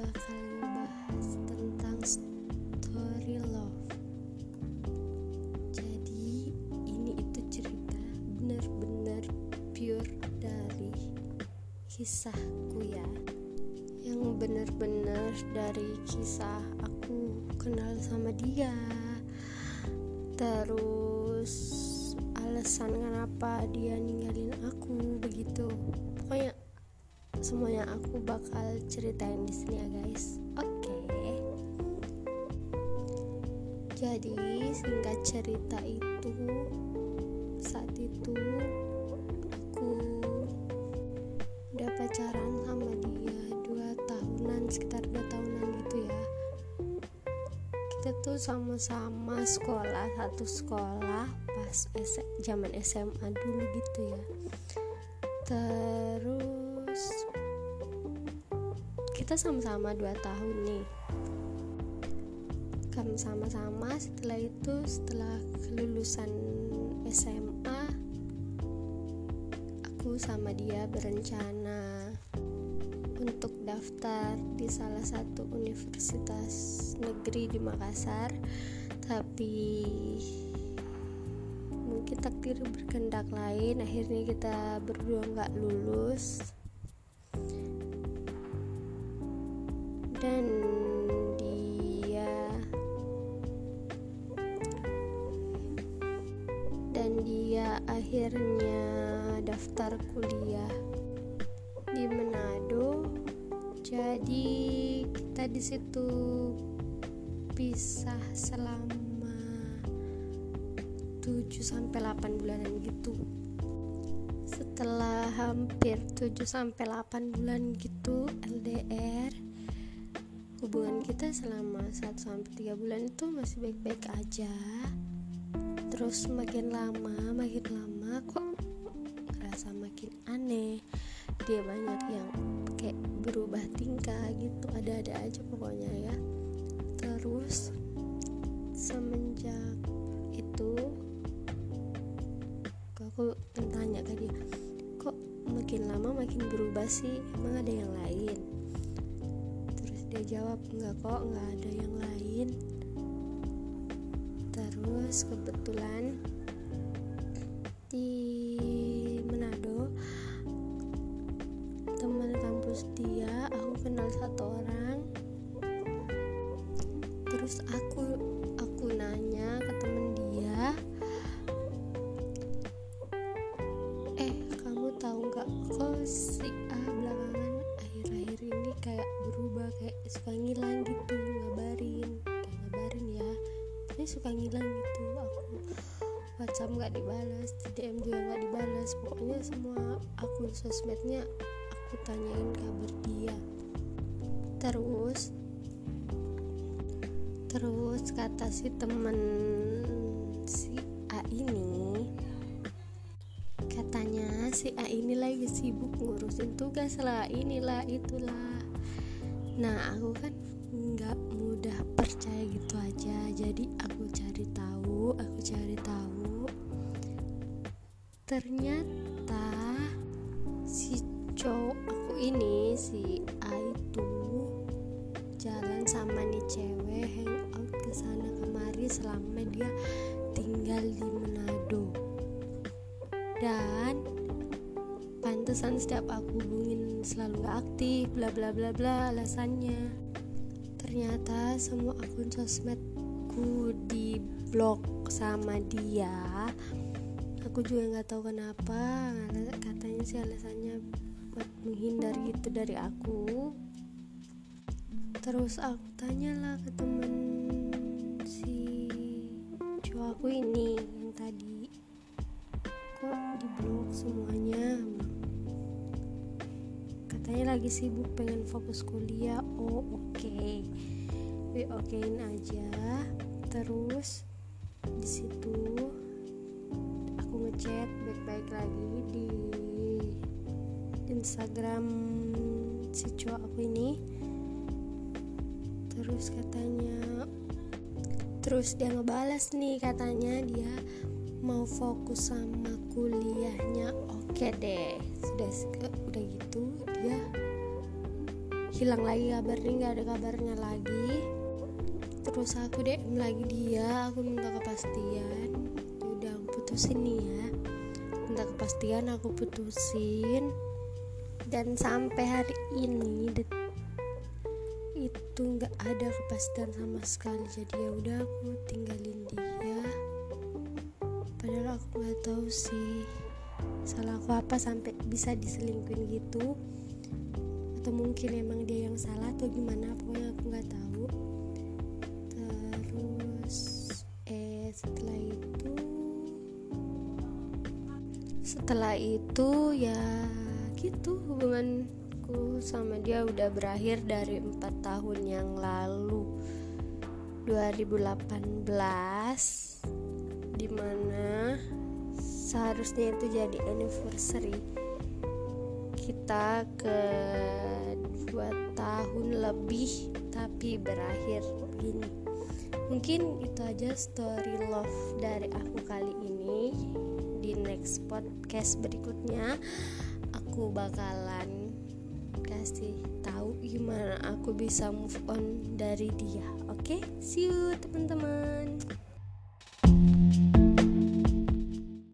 bakal ngebahas tentang story love. Jadi, ini itu cerita benar-benar pure dari kisahku ya. Yang benar-benar dari kisah aku kenal sama dia. Terus alasan kenapa dia ninggalin aku begitu. Pokoknya semuanya aku bakal ceritain di sini ya guys. Oke. Jadi singkat cerita itu saat itu aku udah pacaran sama dia dua tahunan sekitar dua tahunan gitu ya. Kita tuh sama-sama sekolah satu sekolah pas zaman SMA dulu gitu ya. Terus kita sama-sama dua tahun nih. Kami sama-sama setelah itu setelah kelulusan SMA aku sama dia berencana untuk daftar di salah satu universitas negeri di Makassar. Tapi mungkin takdir berkendak lain akhirnya kita berdua nggak lulus dan dia dan dia akhirnya daftar kuliah di Manado. Jadi kita di situ pisah selama 7 sampai 8 bulanan gitu. Setelah hampir 7 sampai 8 bulan gitu LDR hubungan kita selama 1 sampai 3 bulan itu masih baik-baik aja. Terus makin lama makin lama kok ngerasa makin aneh. Dia banyak yang kayak berubah tingkah gitu ada-ada aja pokoknya ya. Terus semenjak itu aku tanya ke dia kok makin lama makin berubah sih? Emang ada yang lain dia jawab enggak kok enggak ada yang lain. Terus kebetulan di Manado teman kampus dia aku kenal satu orang. Terus aku aku nanya ke temen dia eh kamu tahu nggak kok si suka ngilang gitu ngabarin kayak ngabarin ya. Tapi suka ngilang gitu aku WhatsApp nggak dibalas DM juga nggak dibalas. Pokoknya semua akun sosmednya aku tanyain kabar dia. Terus terus kata si temen si A ini katanya si A ini lagi sibuk ngurusin tugas lah inilah itulah nah aku kan nggak mudah percaya gitu aja. Jadi aku cari tahu aku cari tahu. Ternyata si cowok aku ini si A itu jalan sama nih cewek hangout ke sana kemari selama dia tinggal di Manado. Dan pantesan setiap aku hubungin selalu gak aktif bla bla bla bla alasannya. Ternyata semua akun sosmedku di blok sama dia. Aku juga nggak tahu kenapa katanya sih alasannya buat menghindar gitu dari aku. Terus aku tanyalah ke temen si cowok aku ini yang tadi. Kok di blok semuanya lagi sibuk pengen fokus kuliah. Oh oke. Okay. we okein aja. Terus di situ aku ngechat baik-baik lagi di Instagram si cowok aku ini. Terus katanya terus dia ngebalas nih katanya dia mau fokus sama kuliahnya. Oke deh sudah hilang lagi kabarnya nggak ada kabarnya lagi. Terus aku deh lagi dia aku minta kepastian. Udah aku putusin nih ya. Minta kepastian aku putusin. Dan sampai hari ini itu nggak ada kepastian sama sekali. Jadi ya udah aku tinggalin dia. Padahal aku nggak tahu sih salah aku apa sampai bisa diselingkuin gitu atau mungkin emang dia yang salah atau gimana pokoknya aku nggak tahu. Terus eh setelah itu setelah itu ya gitu hubunganku sama dia udah berakhir dari empat tahun yang lalu. 2018 di mana seharusnya itu jadi anniversary kita ke lebih tapi berakhir begini mungkin itu aja story love dari aku kali ini di next podcast berikutnya aku bakalan kasih tahu gimana aku bisa move on dari dia. Oke, okay? see you teman-teman.